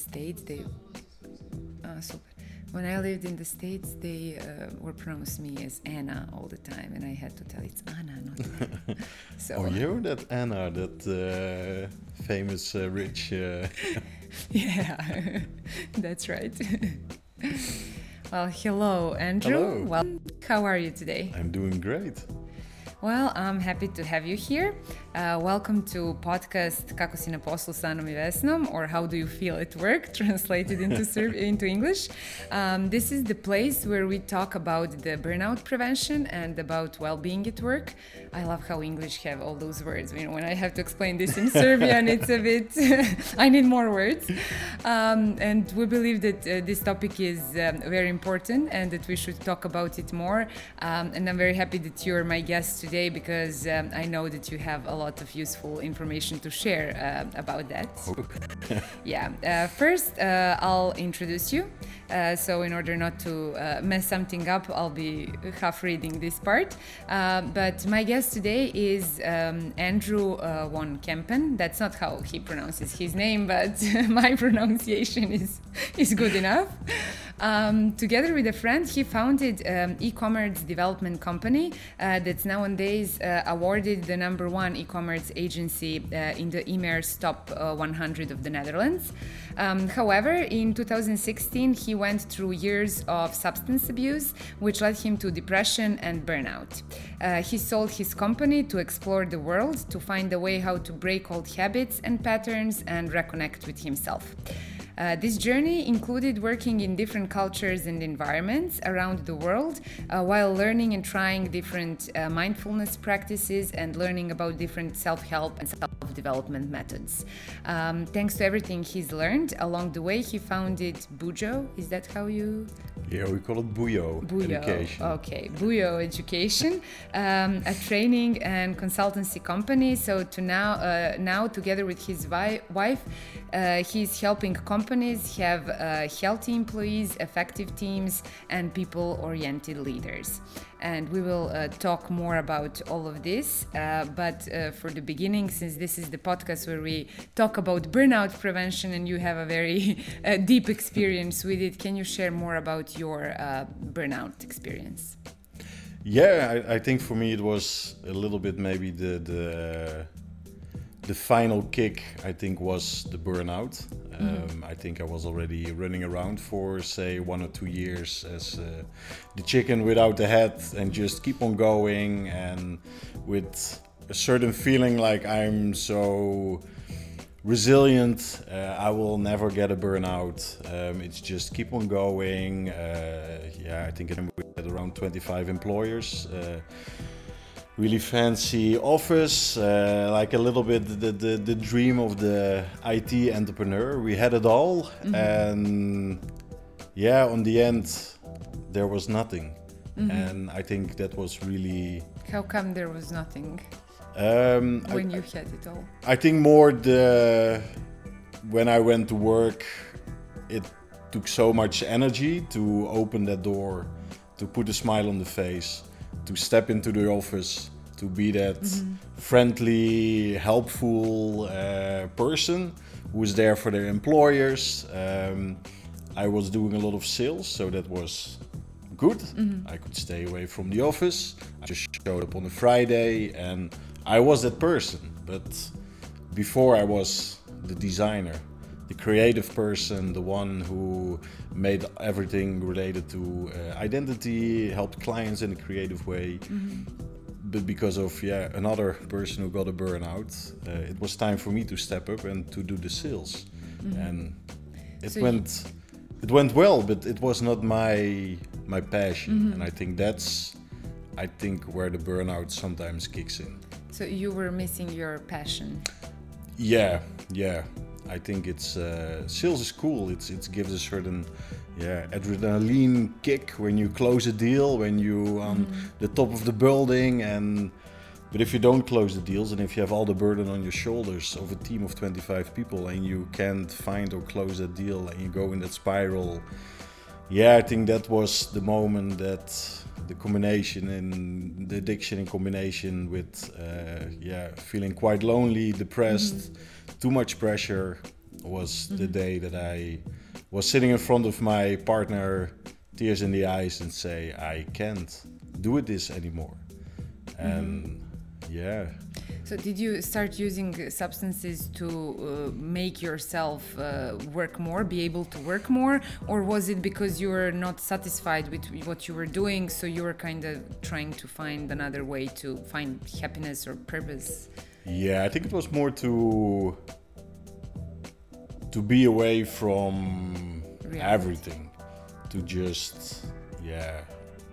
States, they. Uh, super. When I lived in the States, they uh, were pronouncing me as Anna all the time, and I had to tell it's Anna, not Anna. so, Oh, you that Anna, that uh, famous uh, rich. Uh, yeah, that's right. well, hello, Andrew. Hello. Well, how are you today? I'm doing great. Well, I'm happy to have you here. Uh, welcome to podcast Kako si na poslu sa Anom i Vesnom, or How do you feel at work, translated into Serb- into English. Um, this is the place where we talk about the burnout prevention and about well-being at work. I love how English have all those words. You know, when I have to explain this in Serbian, it's a bit. I need more words. Um, and we believe that uh, this topic is um, very important and that we should talk about it more. Um, and I'm very happy that you're my guest today because um, I know that you have a lot of useful information to share uh, about that. yeah. Uh, first, uh, I'll introduce you. Uh, so, in order not to uh, mess something up, I'll be half reading this part. But my guest today is um, Andrew uh, von Kempen. That's not how he pronounces his name, but my pronunciation is, is good enough. Um, together with a friend, he founded um, e-commerce development company uh, that's nowadays uh, awarded the number one e-commerce agency uh, in the Emerce top uh, 100 of the Netherlands. Um, however, in 2016, he went through years of substance abuse, which led him to depression and burnout. Uh, he sold his company to explore the world, to find a way how to break old habits and patterns and reconnect with himself. Uh, this journey included working in different cultures and environments around the world uh, while learning and trying different uh, mindfulness practices and learning about different self help and self development methods. Um, thanks to everything he's learned along the way, he founded Bujo. Is that how you? Yeah, we call it Buyo, Buyo. education. Okay, Buyo Education, um, a training and consultancy company. So to now, uh, now together with his wife, uh, he's helping companies have uh, healthy employees, effective teams, and people-oriented leaders. And we will uh, talk more about all of this. Uh, but uh, for the beginning, since this is the podcast where we talk about burnout prevention, and you have a very uh, deep experience with it, can you share more about your uh, burnout experience? Yeah, I, I think for me it was a little bit maybe the the the final kick. I think was the burnout. Um, I think I was already running around for say one or two years as uh, the chicken without the head, and just keep on going, and with a certain feeling like I'm so resilient. Uh, I will never get a burnout. Um, it's just keep on going. Uh, yeah, I think we had around 25 employers. Really fancy office, uh, like a little bit the, the, the dream of the IT entrepreneur. We had it all, and yeah, on the end, there was nothing. And I think that was really. How come there was nothing Um, I- when you had it all? I think more the when I went to work, it took so much energy to open that door, to put a smile on the face, to step into the office, to be that friendly, helpful uh, person who's there for their employers. Um, I was doing a lot of sales, so that was good. I could stay away from the office. I just showed up on a Friday and I was that person. But before I was the designer, the creative person, the one who made everything related to uh, identity, helped clients in a creative way. But because of yeah another person who got a burnout, uh, it was time for me to step up and to do the sales, and it So went it went well, but it was not my my passion, and I think that's I think where the burnout sometimes kicks in. So you were missing your passion. Yeah, yeah. I think it's uh, sales is cool. It's it gives a certain yeah adrenaline kick when you close a deal, when you on mm. the top of the building, and but if you don't close the deals and if you have all the burden on your shoulders of a team of 25 people and you can't find or close a deal and you go in that spiral, yeah, I think that was the moment that the combination in the addiction in combination with uh, yeah feeling quite lonely, depressed, mm. too much pressure. was the mm-hmm. day that I was sitting in front of my partner, tears in the eyes, and say, I can't do this anymore. And yeah. So, did you start using substances to uh, make yourself uh, work more, be able to work more, or was it because you were not satisfied with what you were doing, so you were kind of trying to find another way to find happiness or purpose? Yeah, I think it was more to to be away from Reality. everything, to just yeah.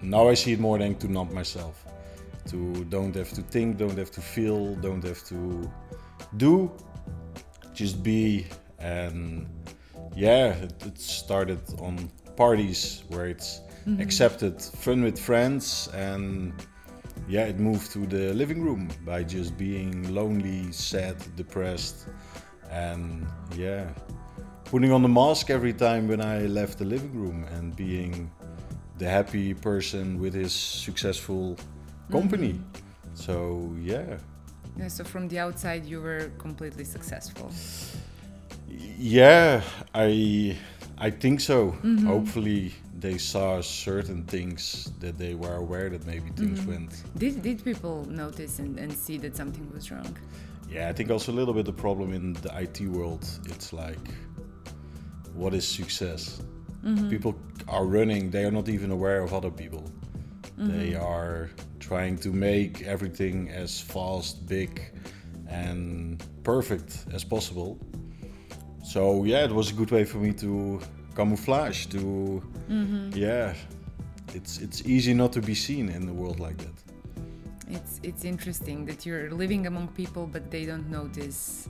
Now I see it more than to numb myself, to don't have to think, don't have to feel, don't have to do, just be. And yeah, it, it started on parties where it's mm-hmm. accepted, fun with friends, and yeah, it moved to the living room by just being lonely, sad, depressed, and yeah, putting on the mask every time when I left the living room and being the happy person with his successful mm-hmm. company. So yeah, Yeah, so from the outside, you were completely successful. yeah, I I think so. Mm-hmm. Hopefully they saw certain things that they were aware that maybe things mm-hmm. went Did, did people notice and, and see that something was wrong? Yeah, I think also a little bit the problem in the IT world. It's like, what is success? Mm-hmm. People are running, they are not even aware of other people. They mm-hmm. are trying to make everything as fast, big, and perfect as possible. So, yeah, it was a good way for me to camouflage, to, mm-hmm. yeah, it's, it's easy not to be seen in a world like that. It's it's interesting that you're living among people, but they don't notice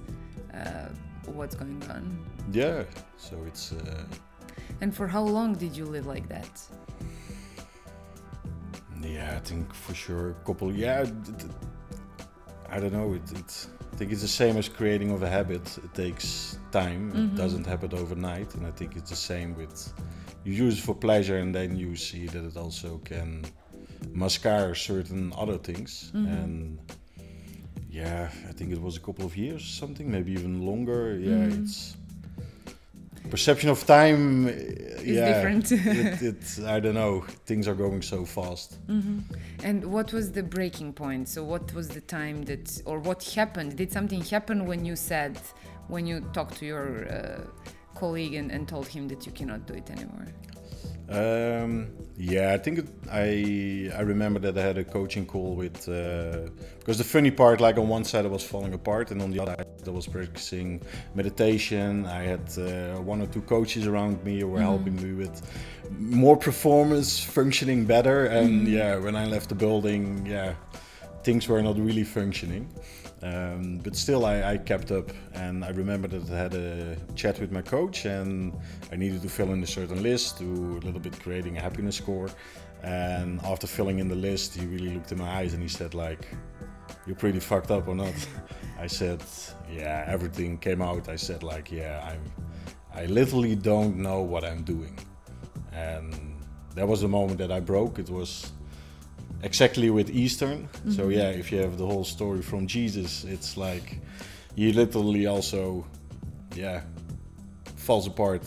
uh, what's going on. Yeah, so it's. Uh, And for how long did you live like that? Yeah, I think for sure a couple. Yeah, I don't know. It, it, I think it's the same as creating of a habit. It takes time. It doesn't happen overnight, and I think it's the same with you use it for pleasure, and then you see that it also can mascara certain other things. And yeah, I think it was a couple of years, or something, maybe even longer. Yeah, it's perception of time. uh, yeah, different. it, it, I don't know. Things are going so fast. And what was the breaking point? So what was the time that, or what happened? Did something happen when you said, when you talked to your uh, colleague and, and told him that you cannot do it anymore? Um, yeah, I think it, I I remember that I had a coaching call with uh, because the funny part, like on one side I was falling apart, and on the other side I was practicing meditation. I had uh, one or two coaches around me who were helping me with more performance, functioning better. And yeah, when I left the building, yeah, things were not really functioning. Um, but still, I, I kept up, and I remember that I had a chat with my coach, and I needed to fill in a certain list to a little bit creating a happiness score. And after filling in the list, he really looked in my eyes and he said, "Like, you're pretty fucked up or not?" I said, "Yeah." Everything came out. I said, "Like, yeah, I'm. I literally don't know what I'm doing," and that was the moment that I broke. It was exactly with Eastern. So mm-hmm. yeah, if you have the whole story from Jesus, it's like he literally also, yeah, falls apart.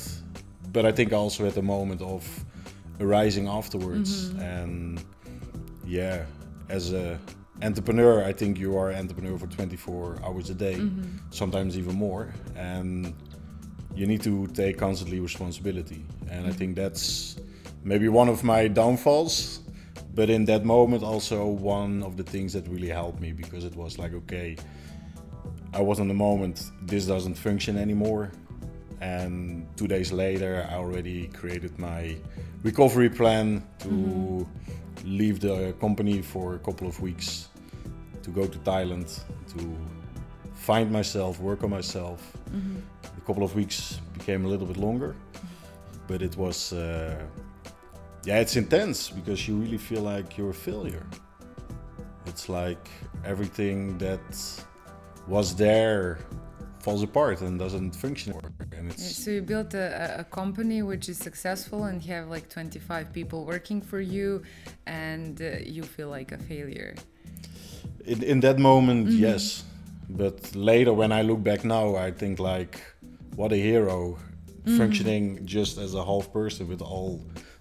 But I think also at the moment of arising afterwards, mm-hmm. and yeah, as a entrepreneur, I think you are an entrepreneur for 24 hours a day, mm-hmm. sometimes even more, and you need to take constantly responsibility. And I think that's maybe one of my downfalls but in that moment also one of the things that really helped me because it was like okay i was in the moment this doesn't function anymore. And two days later i already created my recovery plan to leave the company for a couple of weeks to go to thailand to find myself work on myself. A couple of weeks became a little bit longer but it was uh, yeah, it's intense because you really feel like you're a failure. It's like everything that was there falls apart and doesn't function anymore. And So you built a, a- company which is successful and you have like 25 people working for you and uh, you feel like a failure. in, in that moment, yes. But later, when I look back now, I think like what a hero, functioning just as a half person with all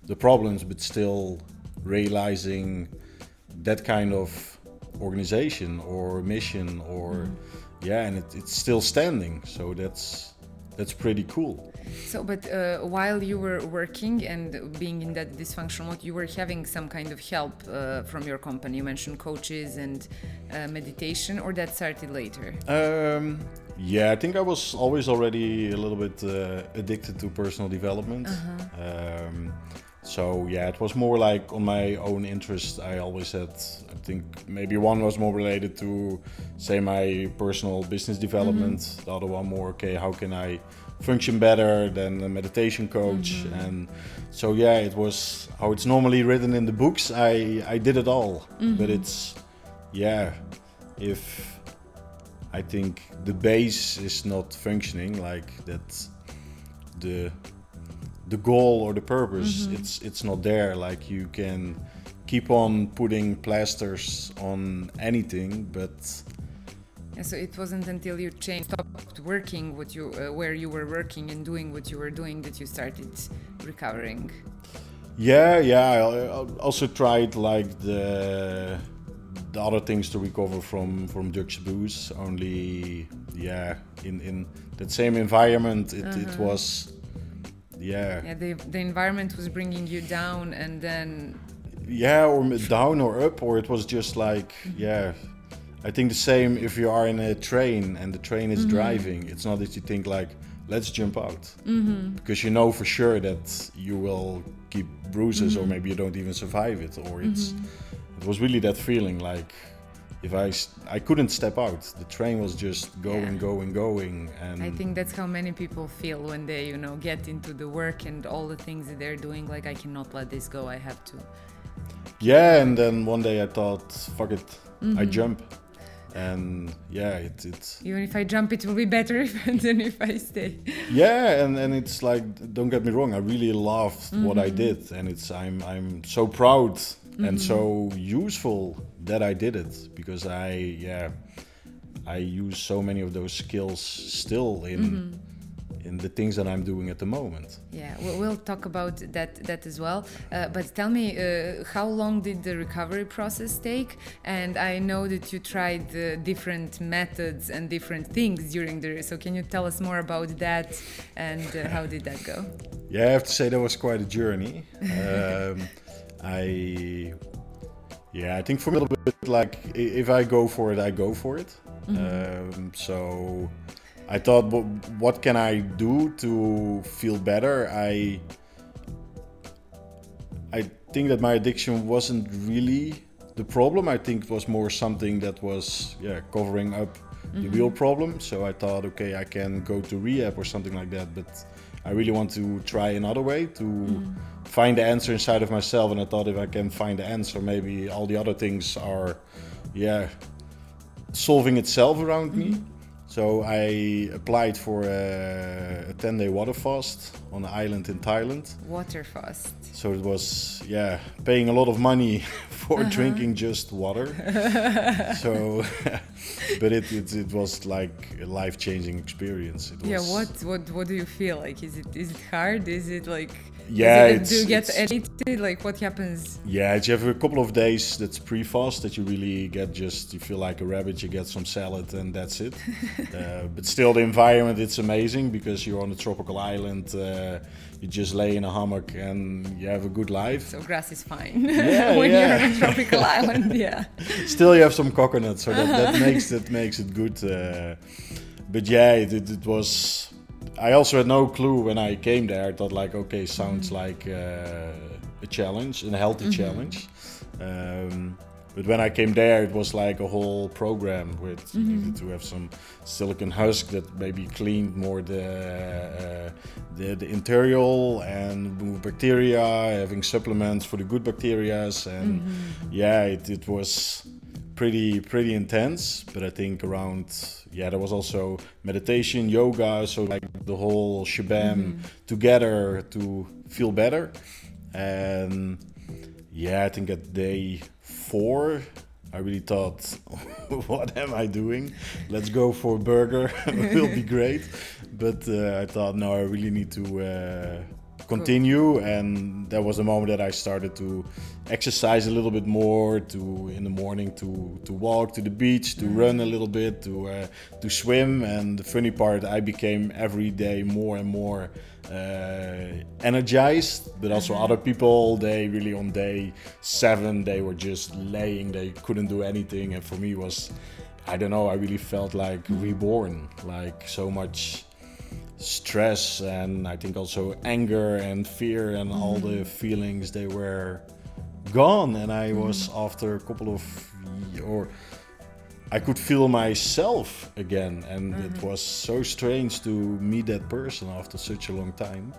the problems, but still realizing that kind of organization or mission or yeah, and it, it's still standing. So that's that's pretty cool. So, but uh, while you were working and being in that dysfunctional mode, you were having some kind of help uh, from your company. You mentioned coaches and uh, meditation, or that started later. Um, yeah, I think I was always already a little bit uh, addicted to personal development. Um, so yeah, it was more like on my own interest. I always had, I think maybe one was more related to, say, my personal business mm-hmm. development. The other one more, okay, how can I function better than a meditation coach? Mm-hmm. And so yeah, it was how it's normally written in the books. I I did it all, mm-hmm. but it's yeah, if I think the base is not functioning like that, the the goal or the purpose it's it's not there. Like you can keep on putting plasters on anything but And so it wasn't until you changed, stopped working what you, uh, where you were working and doing what you were doing that you started recovering. yeah yeah. I also tried like the the other things to recover from from drugs abuse only yeah in in that same environment it, it was yeah. Yeah, the the environment was bringing you down, and then yeah or down or up or it was just like mm-hmm. yeah. I think the same if you are in a train and the train is mm-hmm. driving it's not that you think like let's jump out. Mm-hmm. Because you know for sure that you will keep bruises or maybe you don't even survive it or it's it was really that feeling like if I I couldn't step out the train was just going Yeah. going going and I think that's how many people feel when they, you know, get into the work and all the things that they're doing. Like, I cannot let this go. I have to. yeah and then one day i thought fuck it i Mm-hmm. jump and yeah it, it's Even if I jump, it will be better than if I stay. yeah and, and it's like don't get me wrong i really loved what i did and it's i'm i'm so proud and so useful that i did it because i yeah i use so many of those skills still in in the things that i'm doing at the moment Yeah, we'll, we'll talk about that that as well. Uh, but tell me, uh, how long did the recovery process take? And I know that you tried uh, different methods and different things during the. So can you tell us more about that and uh, how did that go? yeah i have to say that was quite a journey um, i yeah i think for a little bit like if i go for it i go for it. Mm-hmm. Um, so i thought what, what can i do to feel better? I i think that my addiction wasn't really the problem. I think it was more something that was yeah covering up the mm-hmm. real problem. So i thought okay i can go to rehab or something like that but i really want to try another way to mm-hmm. Find the answer inside of myself and i thought if i can find the answer maybe all the other things are yeah solving itself around me. Mm-hmm. So I applied for a, a 10 day water fast on an island in Thailand. Water fast. So it was, yeah, paying a lot of money for uh-huh. drinking just water. so, but it, it, it was like a life changing experience. It was, Yeah, what what what do you feel like? Is it is it hard? Is it like Yeah, it, it's- do you get addicted? Like what happens? Yeah, you have a couple of days that's pre-fast that you really get just you feel like a rabbit. You get some salad and that's it. uh, but still, the environment it's amazing because you're on a tropical island. Uh, you just lay in a hammock and you have a good life. So grass is fine Yeah, when yeah. you're on a tropical island. Yeah. Still, you have some coconut, so that, that makes that makes it good. Uh, but yeah, it, it, it was. I also had no clue when I came there. I thought like, okay, sounds like uh, a challenge, a healthy challenge. Um, but when I came there, it was like a whole program with you needed to have some psyllium husk that maybe cleaned more the uh, the, the interior and move bacteria, having supplements for the good bacterias, and yeah, it, it was pretty pretty intense. But I think around yeah, there was also meditation, yoga, so like the whole shabam together to feel better. And yeah, I think at day four, I really thought, what am I doing? Let's go for a burger. it will be great. But uh, I thought, no, I really need to uh, continue. And that was the moment that I started to exercise a little bit more. To in the morning to to walk to the beach, to run a little bit, to uh, to swim. And the funny part, I became every day more and more uh, energized, but also other people, they really on day seven, they were just laying, they couldn't do anything. And for me was, I don't know, I really felt like reborn, like so much stress and I think also anger and fear and all the mm-hmm. feelings, they were gone. And I mm-hmm. was after a couple of, or I could feel myself again, and it mm-hmm. was so strange to meet that person after such a long time.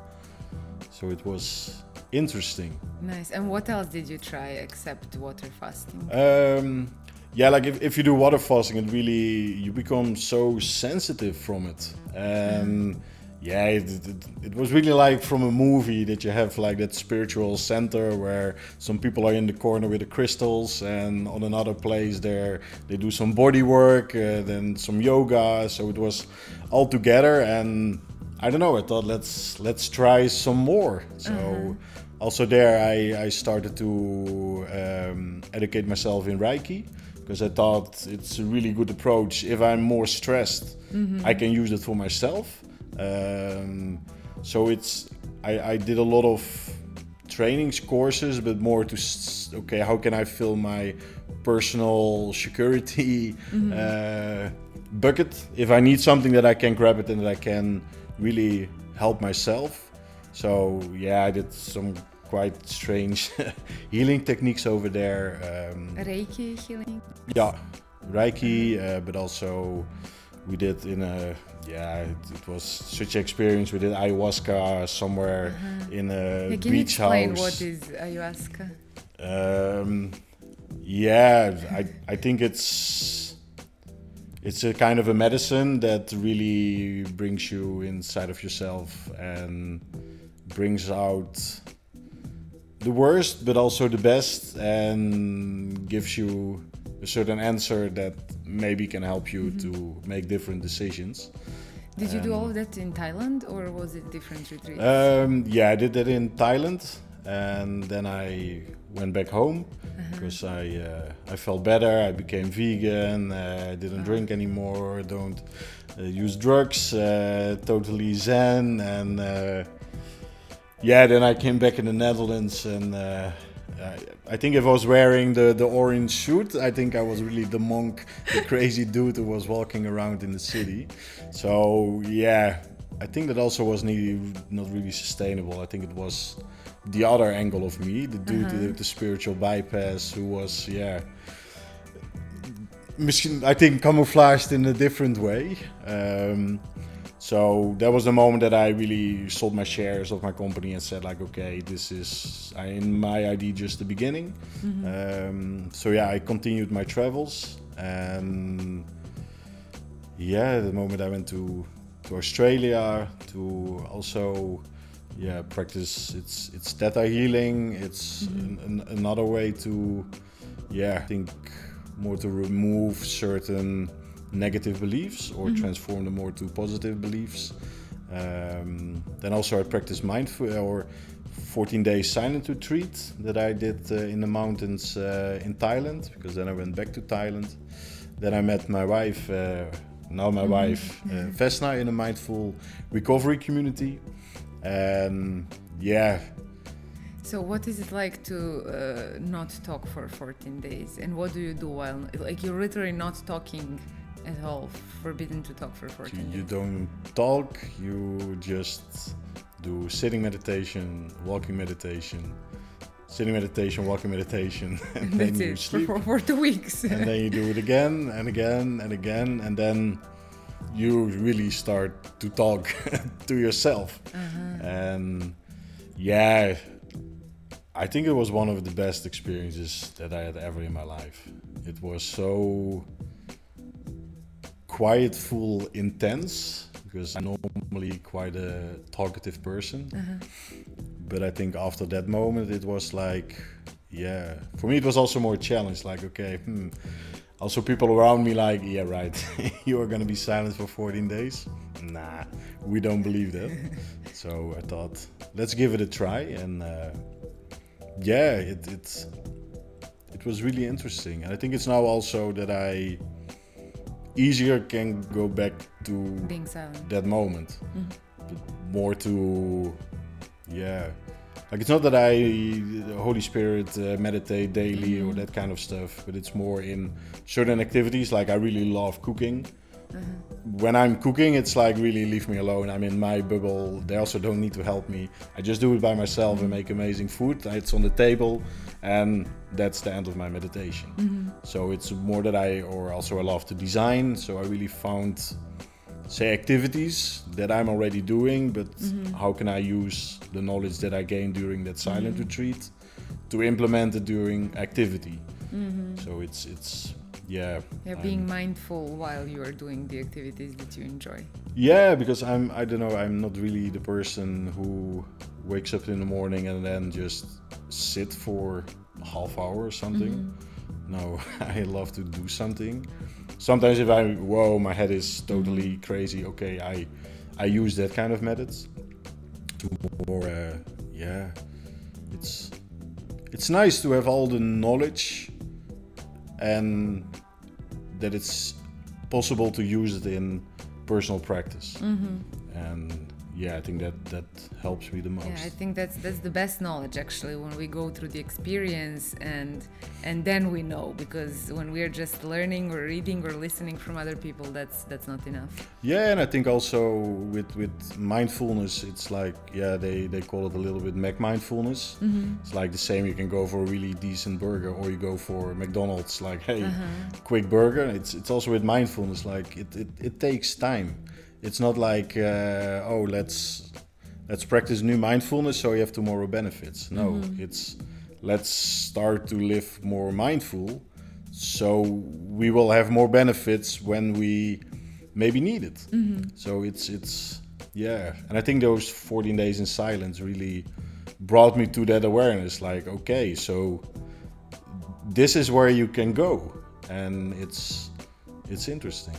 So it was interesting. Nice. And what else did you try except water fasting? Um, yeah, like if, if you do water fasting, it really you become so sensitive from it, and yeah, it, it, it was really like from a movie that you have like that spiritual center where some people are in the corner with the crystals, and on another place there they do some body work, uh, then some yoga. So it was all together, and I don't know. I thought let's let's try some more. So also there I, I started to um, educate myself in Reiki because I thought it's a really good approach. If I'm more stressed, I can use it for myself. Um, so it's I, I did a lot of trainings courses, but more to okay, how can I fill my personal security uh, bucket? If I need something that I can grab it and that I can really help myself. So yeah, I did some quite strange healing techniques over there. Um, Reiki healing? yeah, Reiki, uh, but also we did in a yeah, it, it was such an experience. We did ayahuasca somewhere in a Yeah, can you beach explain house. what is ayahuasca? Um, yeah, I I think it's it's a kind of a medicine that really brings you inside of yourself and brings out the worst, but also the best, and gives you a certain answer that maybe can help you to make different decisions. Did you do all of that in Thailand or was it different retreats? Um, yeah, I did that in Thailand, and then I went back home because I uh, I felt better. I became vegan. Uh, I didn't drink anymore. Don't uh, use drugs. Uh, totally zen, and uh, yeah, then I came back in the Netherlands, and uh, I, I think if I was wearing the the orange suit, I think I was really the monk, the crazy dude who was walking around in the city. So yeah, I think that also was not really sustainable. I think it was the other angle of me, the dude with the spiritual bypass, who was yeah, misschien I think camouflaged in a different way. Um, so that was the moment that I really sold my shares of my company and said like, okay, this is in my ID just the beginning. Um, so yeah, I continued my travels and yeah, the moment I went to to Australia to also yeah practice it's it's theta healing. It's an, an, another way to yeah I think more to remove certain negative beliefs or transform them more to positive beliefs. Um, then also I practiced mindful or 14 days silent retreat that I did uh, in the mountains uh, in Thailand because then I went back to Thailand. Then I met my wife, uh, now my wife, uh, Vesna, in a mindful recovery community. And yeah, So what is it like to uh, not talk for 14 days? And what do you do while like you're literally not talking at all, forbidden to talk for 14 you, days? you don't talk, you just do sitting meditation, walking meditation, sitting meditation, walking meditation, and then That's you it sleep. for, for two weeks. and then you do it again and again and again and then you really start to talk to yourself uh-huh. and yeah i think it was one of the best experiences that i had ever in my life it was so quiet full intense because i'm normally quite a talkative person but i think after that moment it was like yeah, for me it was also more challenge. Like, okay, hmm. Also, people around me like, yeah, right, you are gonna be silent for 14 days. Nah, we don't believe that. so I thought, let's give it a try, and uh, yeah, it it it was really interesting. And I think it's now also that I easier can go back to that moment, but more to yeah like it's not that I the Holy Spirit uh, meditate daily or mm-hmm. that kind of stuff, but it's more in certain activities. Like I really love cooking. Uh-huh. When I'm cooking, it's like really leave me alone. I'm in my bubble. They also don't need to help me. I just do it by myself and make amazing food. It's on the table, and that's the end of my meditation. Mm-hmm. So it's more that I, or also I love to design. So I really found say activities that I'm already doing, but mm-hmm. how can I use the knowledge that I gained during that silent mm-hmm. retreat to implement it during activity? So it's it's yeah. Yeah, I'm- being mindful while you are doing the activities that you enjoy. yeah, because I'm I don't know I'm not really the person who wakes up in the morning and then just sit for a half hour or something. Mm-hmm. No, I love to do something. Sometimes if I whoa my head is totally mm-hmm. crazy, okay, I I use that kind of methods to more uh, yeah. It's it's nice to have all the knowledge and that it's possible to use it in personal practice. Mm-hmm. And yeah, I think that that helps me the most. Yeah, I think that's that's the best knowledge actually when we go through the experience and and then we know because when we are just learning or reading or listening from other people that's that's not enough. Yeah, and I think also with with mindfulness, it's like yeah, they they call it a little bit McMindfulness. Mm-hmm. It's like the same. You can go for a really decent burger, or you go for McDonald's. Like hey, uh-huh. quick burger. It's it's also with mindfulness. Like it it, it takes time. It's not like uh, oh let's let's practice new mindfulness so you have tomorrow benefits. No, it's let's start to live more mindful so we will have more benefits when we maybe need it. So it's it's yeah, and I think those 14 days in silence really brought me to that awareness. Like okay, so this is where you can go, and it's it's interesting.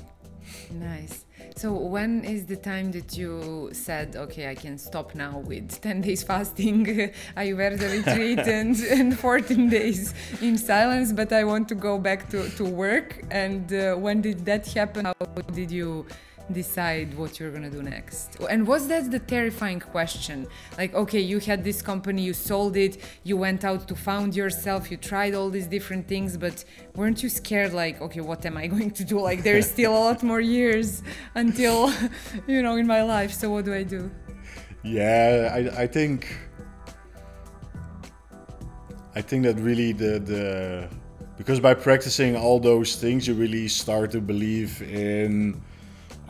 Nice. So when is the time that you said, okay, I can stop now with 10 days fasting, Ayurveda retreat and, and 14 days in silence, but I want to go back to, to work? And uh, when did that happen? How did you decide what you're gonna do next? And was that the terrifying question? Like, okay, you had this company, you sold it, you went out to found yourself, you tried all these different things, but weren't you scared? Like, okay, what am I going to do? Like, there's still a lot more years until, you know, in my life. So what do I do? Yeah, I, I think I think that really the the because by practicing all those things you really start to believe in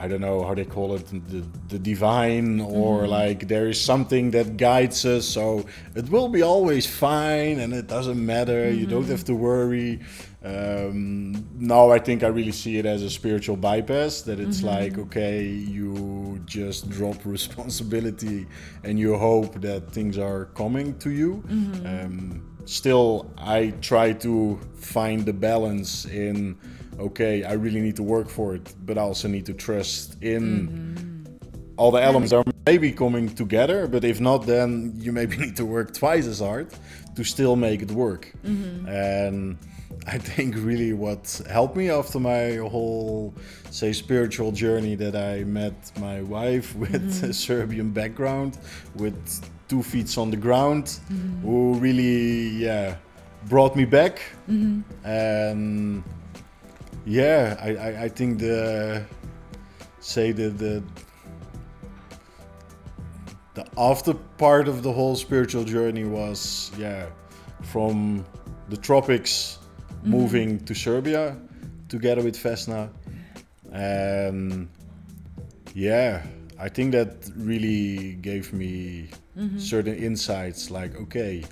I don't know how they call it the, the divine or like there is something that guides us so it will be always fine and it doesn't matter. You don't have to worry. Um, now I think I really see it as a spiritual bypass that it's like okay you just drop responsibility and you hope that things are coming to you. Um, still I try to find the balance in okay I really need to work for it but I also need to trust in mm-hmm. all the elements. Are maybe coming together but if not then you maybe need to work twice as hard to still make it work. Mm-hmm. And I think really what helped me after my whole say spiritual journey that I met my wife with mm-hmm. a Serbian background with two feet on the ground who really yeah brought me back. And yeah I, I, I think the say the the the after part of the whole spiritual journey was yeah from the tropics mm-hmm. moving to Serbia together with Vesna and yeah I think that really gave me mm-hmm. certain insights like okay.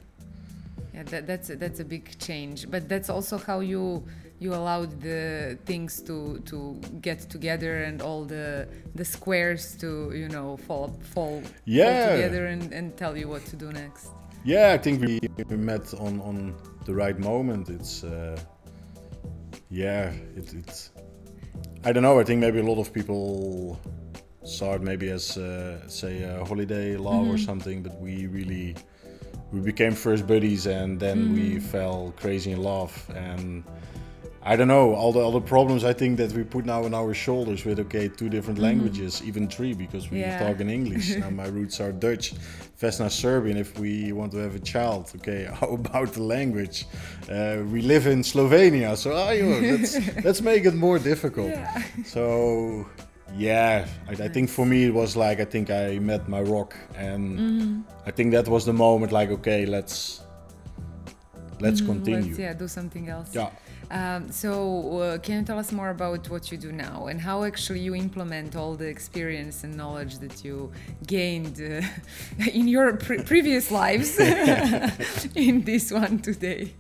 Yeah, that, that's a, that's a big change, but that's also how you you allowed the things to to get together and all the the squares to you know fall fall, fall together and, and tell you what to do next. Yeah, I think we met on on the right moment. It's uh, yeah, it, it's I don't know. I think maybe a lot of people saw it maybe as uh, say a holiday love or something, but we really we became first buddies and then we fell crazy in love and I don't know all the other problems I think that we put now on our shoulders with okay two different languages even three because we Yeah. talk in English. Now my roots are Dutch Vesna Serbian if we want to have a child okay how about the language? Uh, we live in Slovenia so ah, you know, let's let's make it more difficult. Yeah. so yeah I, I think for me it was like I think I met my rock and I think that was the moment like okay let's let's continue Let's yeah, do something else. yeah Um, so, uh, can you tell us more about what you do now and how actually you implement all the experience and knowledge that you gained uh, in your pre- previous lives in this one today?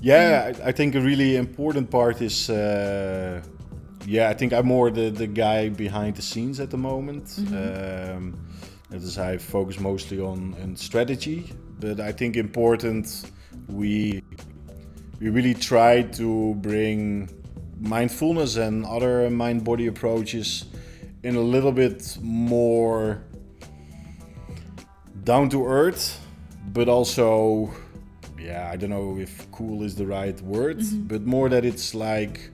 Yeah, I, I think a really important part is, uh, yeah, I think I'm more the, the guy behind the scenes at the moment. Um, that is, I focus mostly on, on strategy, but I think important we we really try to bring mindfulness and other mind body approaches in a little bit more down to earth, but also, yeah, I don't know if cool is the right word, but more that it's like,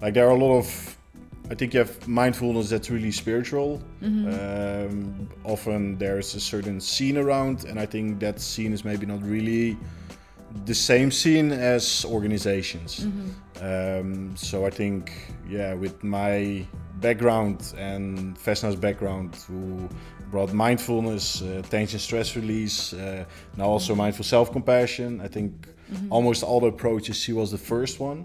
like there are a lot of, I think you have mindfulness that's really spiritual. Um, often there's a certain scene around, and I think that scene is maybe not really the same scene as organizations. Um, so I think, yeah, with my background and Vesna's background, who brought mindfulness, uh, tension, stress release, uh, now also mindful self-compassion. I think almost all the approaches, she was the first one.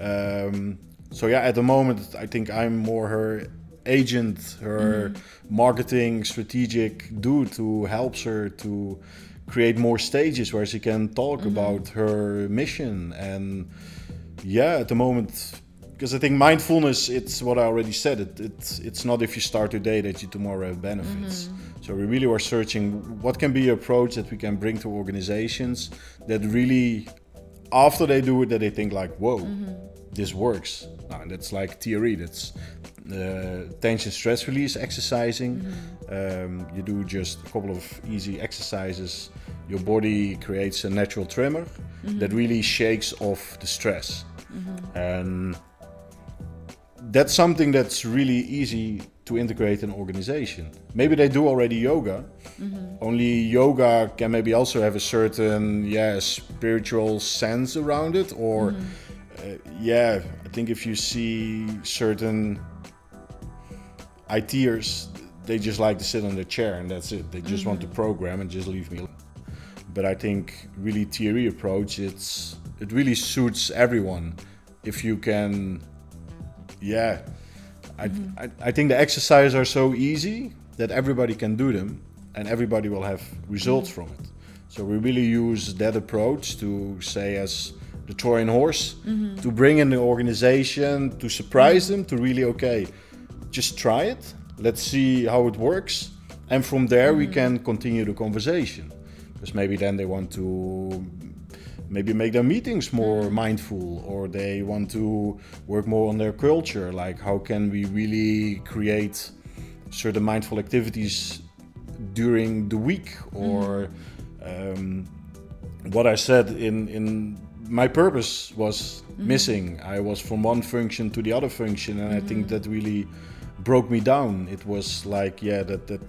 Um, so yeah, at the moment, I think I'm more her agent, her marketing strategic dude who helps her to create more stages where she can talk about her mission. And yeah at the moment because i think mindfulness it's what i already said it, it's it's not if you start today that you tomorrow have benefits. So we really are searching what can be an approach that we can bring to organizations that really after they do it that they think like whoa this works. Ah, and that's like TRE that's uh, tension stress release exercising. Um, you do just a couple of easy exercises. Your body creates a natural tremor that really shakes off the stress. And that's something that's really easy to integrate in organization. Maybe they do already yoga. Only yoga can maybe also have a certain yeah spiritual sense around it or uh, yeah i think if you see certain ITers, they just like to sit on their chair and that's it. They just want to mm-hmm. program and just leave me alone. But I think really TRE approach, it's it really suits everyone if you can, yeah. I, mm-hmm. I, I think the exercises are so easy that everybody can do them and everybody will have results mm. from it. So we really use that approach to say as the Trojan horse mm-hmm. to bring in the organization to surprise mm. them to really okay just try it. Let's see how it works. And from there we hmm. can continue the conversation. Because maybe then they want to maybe make their meetings more hmm. mindful or they want to work more on their culture. Like how can we really create certain mindful activities during the week? Or hmm. um, what i said in in my purpose was missing. I was from one function to the other function and i think that really broke me down. It was like yeah that that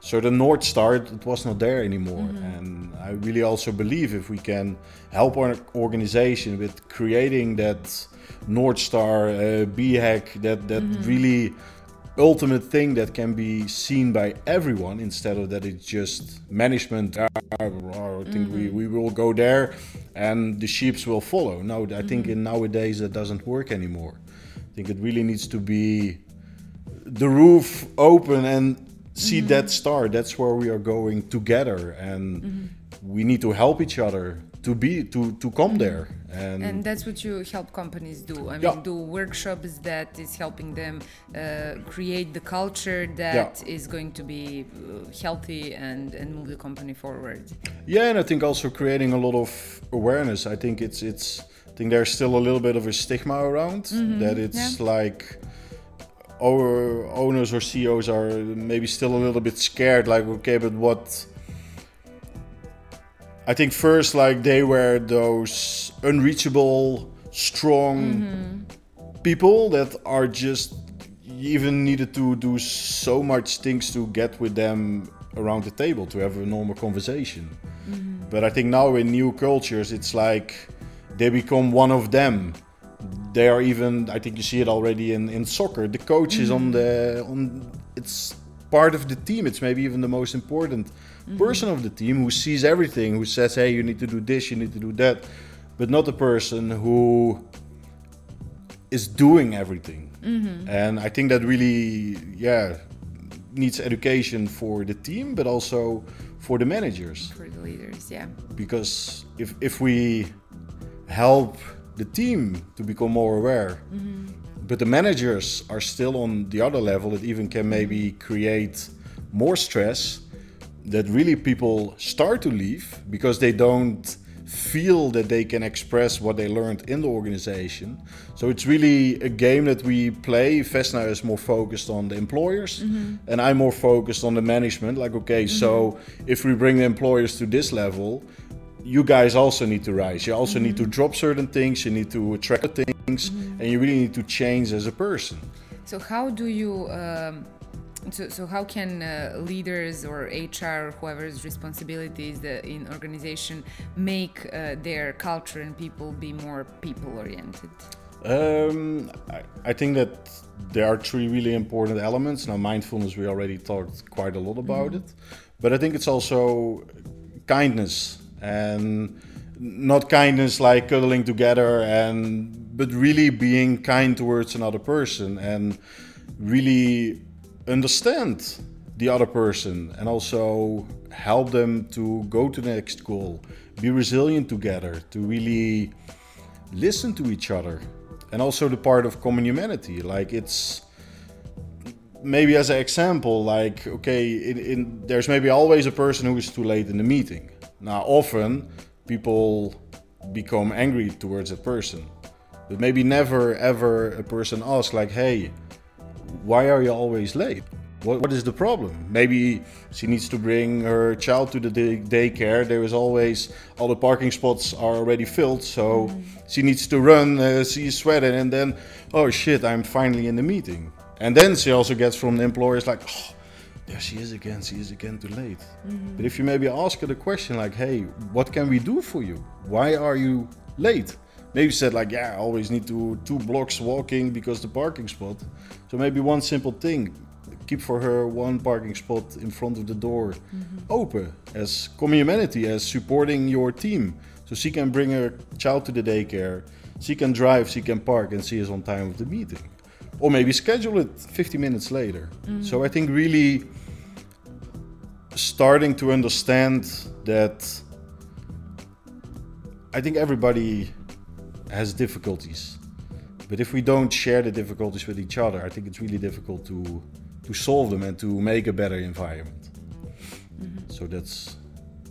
so the north star it was not there anymore. Mm-hmm. And i really also believe if we can help our organization with creating that north star uh, hack that that mm-hmm. really ultimate thing that can be seen by everyone instead of that it's just management "Ah, ah, ah, ah I think we, mm-hmm. we will go there and the sheeps will follow. No i think in nowadays that doesn't work anymore. I think it really needs to be the roof open and see Mm-hmm. that star that's where we are going together and we need to help each other to be to to come there and, And that's what you help companies do. I mean, Yeah. do workshops that is helping them uh, create the culture that is going to be uh, healthy and, and move the company forward. yeah and i think also creating a lot of awareness i think it's it's i think there's still a little bit of a stigma around that it's like our owners or ceos are maybe still a little bit scared like okay but what? I think first like they were those unreachable strong mm-hmm. people that are just you even needed to do so much things to get with them around the table to have a normal conversation. Mm-hmm. But i think now in new cultures it's like they become one of them they are even i think you see it already in, in soccer the coach is on mm. the on it's part of the team it's maybe even the most important mm-hmm. person of the team who sees everything who says hey you need to do this you need to do that but not the person who is doing everything. Mm-hmm. And i think that really yeah needs education for the team but also for the managers. For the leaders, yeah. because if if we help the team to become more aware. Mm-hmm. But the managers are still on the other level it even can maybe create more stress that really people start to leave because they don't feel that they can express what they learned in the organization. So it's really a game that we play. Vesna is more focused on the employers mm-hmm. and i'm more focused on the management like okay so mm-hmm. if we bring the employers to this level you guys also need to rise. You also need to drop certain things. You need to attract things, and you really need to change as a person. So how do you? Um, so, so how can uh, leaders or HR, whoever's responsibility is the, in organization, make uh, their culture and people be more people oriented? Um, I, I think that there are three really important elements. Now, mindfulness, we already talked quite a lot about it, but I think it's also kindness and not kindness like cuddling together and but really being kind towards another person and really understand the other person and also help them to go to the next goal be resilient together to really listen to each other and also the part of common humanity. Like it's maybe as an example like okay in, in, there's maybe always a person who is too late in the meeting now often people become angry towards a person but maybe never ever a person asks like hey why are you always late? What, what is the problem? Maybe she needs to bring her child to the day- daycare. There is always all the parking spots are already filled so she needs to run uh, she is sweating and then oh shit i'm finally in the meeting. And then she also gets from the employers like oh, there she is again she is again too late. Mm-hmm. But if you maybe ask her the question like hey what can we do for you? Why are you late? Maybe said like yeah i always need to two blocks walking because the parking spot. So maybe one simple thing keep for her one parking spot in front of the door mm-hmm. open as common humanity as supporting your team. So she can bring her child to the daycare she can drive she can park and she is on time with the meeting. Or maybe schedule it 50 minutes later. Mm-hmm. So i think really starting to understand that I think everybody has difficulties. But if we don't share the difficulties with each other, I think it's really difficult to to solve them and to make a better environment. Mm-hmm. So that's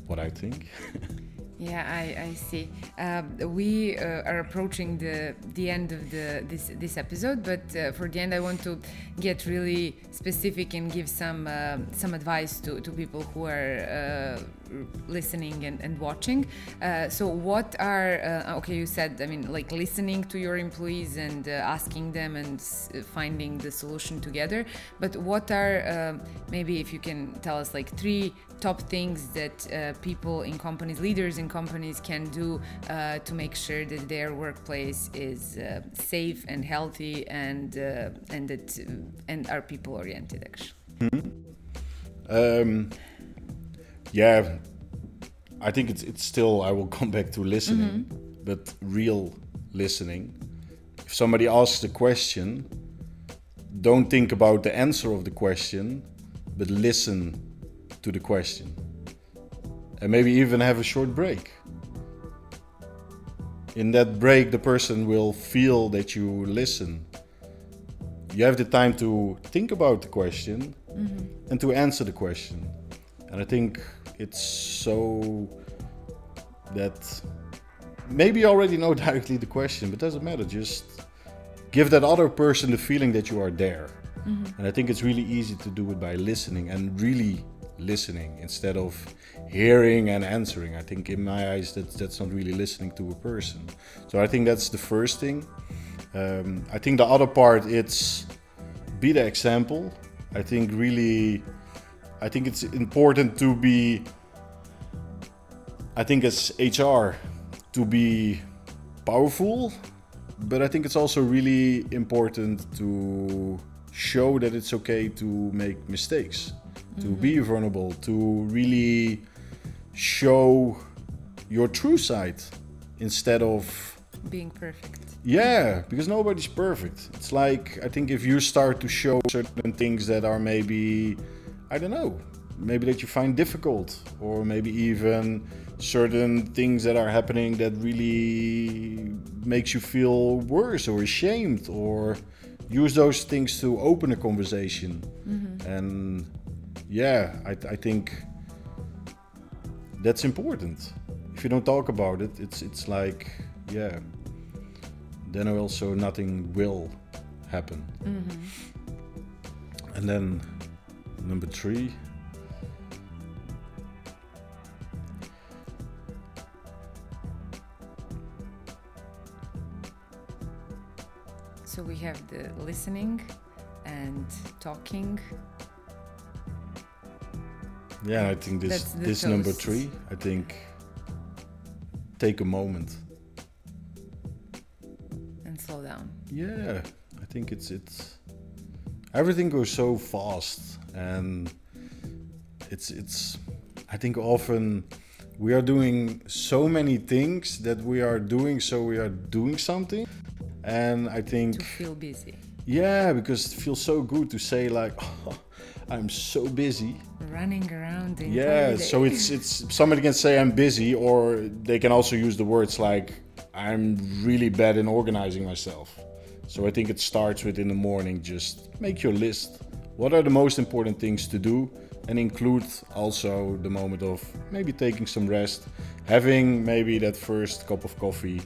what I think. Yeah, I, I see. Um, we uh, are approaching the the end of the this this episode, but uh, for the end, I want to get really specific and give some uh, some advice to, to people who are uh, listening and, and watching. Uh, so, what are uh, okay? You said, I mean, like listening to your employees and uh, asking them and finding the solution together. But what are um maybe if you can tell us like three top things that uh, people in companies, leaders in companies, can do uh, to make sure that their workplace is uh, safe and healthy and uh, and that uh, and are people oriented actually. Um, yeah, I think it's it's still. I will come back to listening, mm-hmm. but real listening. If somebody asks a question, don't think about the answer of the question, but listen to the question, and maybe even have a short break. in that break, the person will feel that you listen. You have the time to think about the question mm-hmm. and to answer the question. And I think it's so that maybe you already know directly the question, but doesn't matter. Just give that other person the feeling that you are there. And I think it's really easy to do it by listening and really listening instead of hearing and answering. I think in my eyes that's that's not really listening to a person. So I think that's the first thing. Um, I think the other part it's be the example. I think really I think it's important to be I think as HR to be powerful, but I think it's also really important to show that it's okay to make mistakes, to be mm-hmm. vulnerable, to really show your true side instead of Being perfect. yeah, because nobody's perfect. It's like I think if you start to show certain things that are maybe I don't know, maybe that you find difficult or maybe even certain things that are happening that really makes you feel worse or ashamed or use those things to open a conversation. Mm-hmm. And yeah, I, I think that's important. If you don't talk about it, it's it's like yeah, then also nothing will happen. Mm-hmm. And then number three. So we have the listening and talking. Yeah, I think this this number three. I think take a moment. and slow down. Yeah, I think it's it's everything goes so fast and it's it's I think often we are doing so many things that we are doing so we are doing something. And I think To feel busy, yeah because it feels so good to say like oh, I'm so busy. Running around. Yeah so it's it's somebody can say i'm busy or they can also use the words like i'm really bad in organizing myself. So i think it starts with in the morning just make your list what are the most important things to do and include also the moment of maybe taking some rest having maybe that first cup of coffee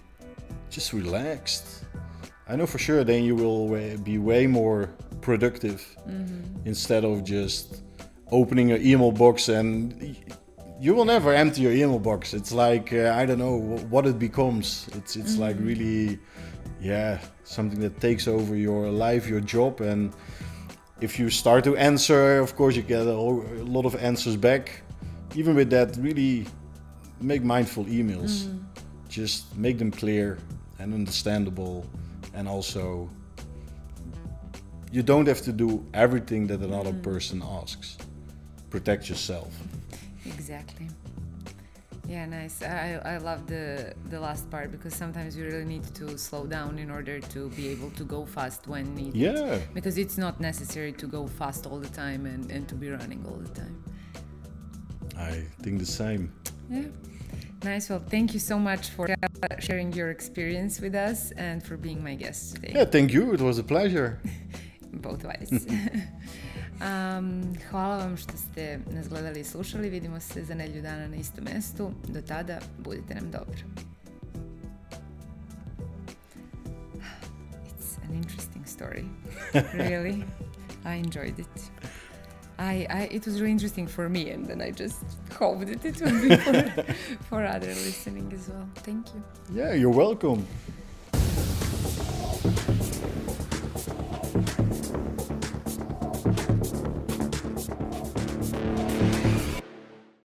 just relaxed? I know for sure then you will be way more productive instead of just opening your email box and you will never empty your email box. It's like uh, i don't know what it becomes. It's it's like really yeah something that takes over your life your job and if you start to answer of course you get a, whole- a lot of answers back. Even with that really make mindful emails. Mm-hmm. Just make them clear and understandable. And also you don't have to do everything that another mm-hmm. person asks. Protect yourself. Exactly. Yeah, nice. I, I love the the last part because sometimes you really need to slow down in order to be able to go fast when needed. yeah Because it's not necessary to go fast all the time and, and to be running all the time. i think the same Yeah. Nice. Well, thank you so much for sharing your experience with us and for being my guest today. yeah thank you it was a pleasure Both ways. um, hvala vam što ste nas gledali i slušali. Vidimo se za nelju dana na istom mestu. Do tada, budite nam dobro. It's an interesting story. really. I enjoyed it. I, I, it was really interesting for me, and then I just hoped that it would be for, for other listening as well. Thank you. yeah you're welcome